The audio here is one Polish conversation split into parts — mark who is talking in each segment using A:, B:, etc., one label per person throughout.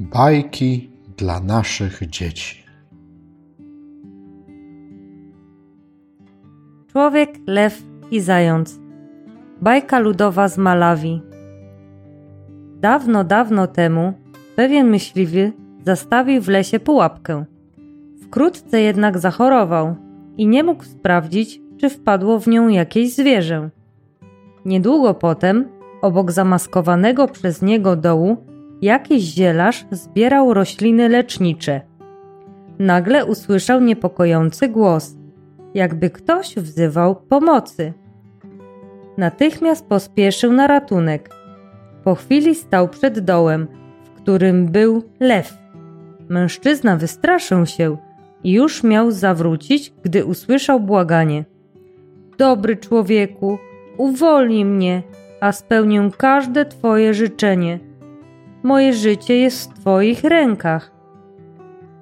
A: Bajki dla naszych dzieci.
B: Człowiek, lew i zając. Bajka ludowa z Malawi. Dawno, dawno temu pewien myśliwy zastawił w lesie pułapkę. Wkrótce jednak zachorował i nie mógł sprawdzić, czy wpadło w nią jakieś zwierzę. Niedługo potem, obok zamaskowanego przez niego dołu, jakiś zielarz zbierał rośliny lecznicze. Nagle usłyszał niepokojący głos, jakby ktoś wzywał pomocy. Natychmiast pospieszył na ratunek. Po chwili stał przed dołem, w którym był lew. Mężczyzna wystraszył się i już miał zawrócić, gdy usłyszał błaganie. Dobry człowieku, uwolnij mnie, a spełnię każde Twoje życzenie. Moje życie jest w Twoich rękach.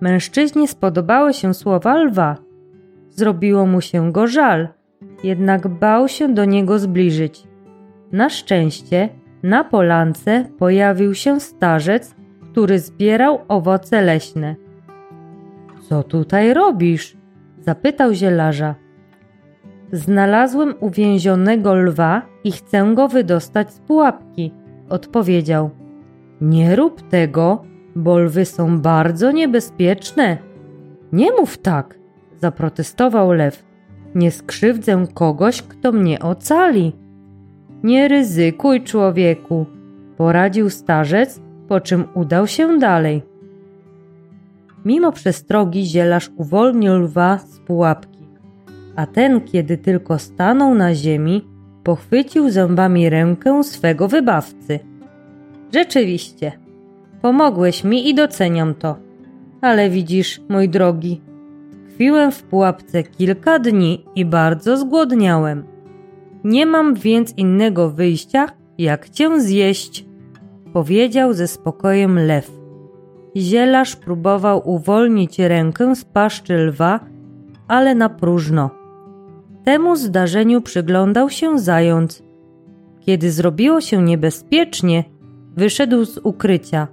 B: Mężczyźnie spodobały się słowa lwa. Zrobiło mu się go żal, jednak bał się do niego zbliżyć. Na szczęście na polance pojawił się starzec, który zbierał owoce leśne. Co tutaj robisz? zapytał zielarza. Znalazłem uwięzionego lwa i chcę go wydostać z pułapki, odpowiedział. Nie rób tego, bo lwy są bardzo niebezpieczne. Nie mów tak, zaprotestował lew. Nie skrzywdzę kogoś, kto mnie ocali. Nie ryzykuj, człowieku, poradził starzec, po czym udał się dalej. Mimo przestrogi zielarz uwolnił lwa z pułapki, a ten, kiedy tylko stanął na ziemi, pochwycił zębami rękę swego wybawcy. Rzeczywiście, pomogłeś mi i doceniam to. Ale widzisz, mój drogi, tkwiłem w pułapce kilka dni i bardzo zgłodniałem. Nie mam więc innego wyjścia, jak cię zjeść, powiedział ze spokojem lew. Zielarz próbował uwolnić rękę z paszczy lwa, ale na próżno. Temu zdarzeniu przyglądał się zając. Kiedy zrobiło się niebezpiecznie, wyszedł z ukrycia.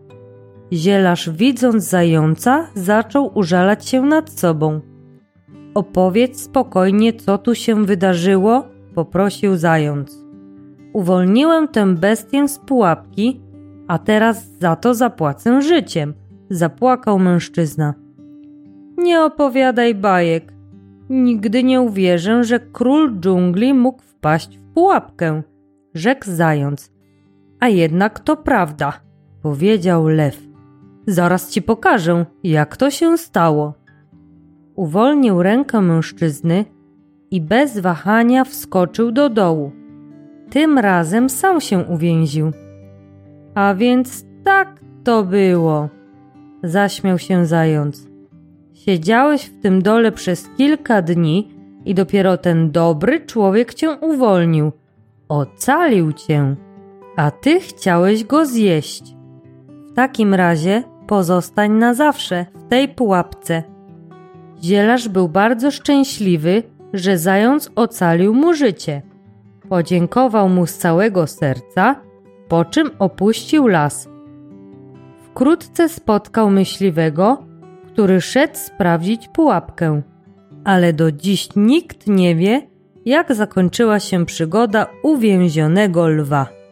B: Zielarz, widząc zająca, zaczął użalać się nad sobą. Opowiedz spokojnie, co tu się wydarzyło, poprosił zając. Uwolniłem tę bestię z pułapki, a teraz za to zapłacę życiem, zapłakał mężczyzna. Nie opowiadaj bajek. Nigdy nie uwierzę, że król dżungli mógł wpaść w pułapkę, rzekł zając. A jednak to prawda, powiedział lew. Zaraz ci pokażę, jak to się stało. Uwolnił rękę mężczyzny i bez wahania wskoczył do dołu. Tym razem sam się uwięził. A więc tak to było, zaśmiał się zając. Siedziałeś w tym dole przez kilka dni i dopiero ten dobry człowiek cię uwolnił. Ocalił cię, a ty chciałeś go zjeść. W takim razie pozostań na zawsze w tej pułapce. Zielarz był bardzo szczęśliwy, że zając ocalił mu życie. Podziękował mu z całego serca, po czym opuścił las. Wkrótce spotkał myśliwego, który szedł sprawdzić pułapkę, ale do dziś nikt nie wie, jak zakończyła się przygoda uwięzionego lwa.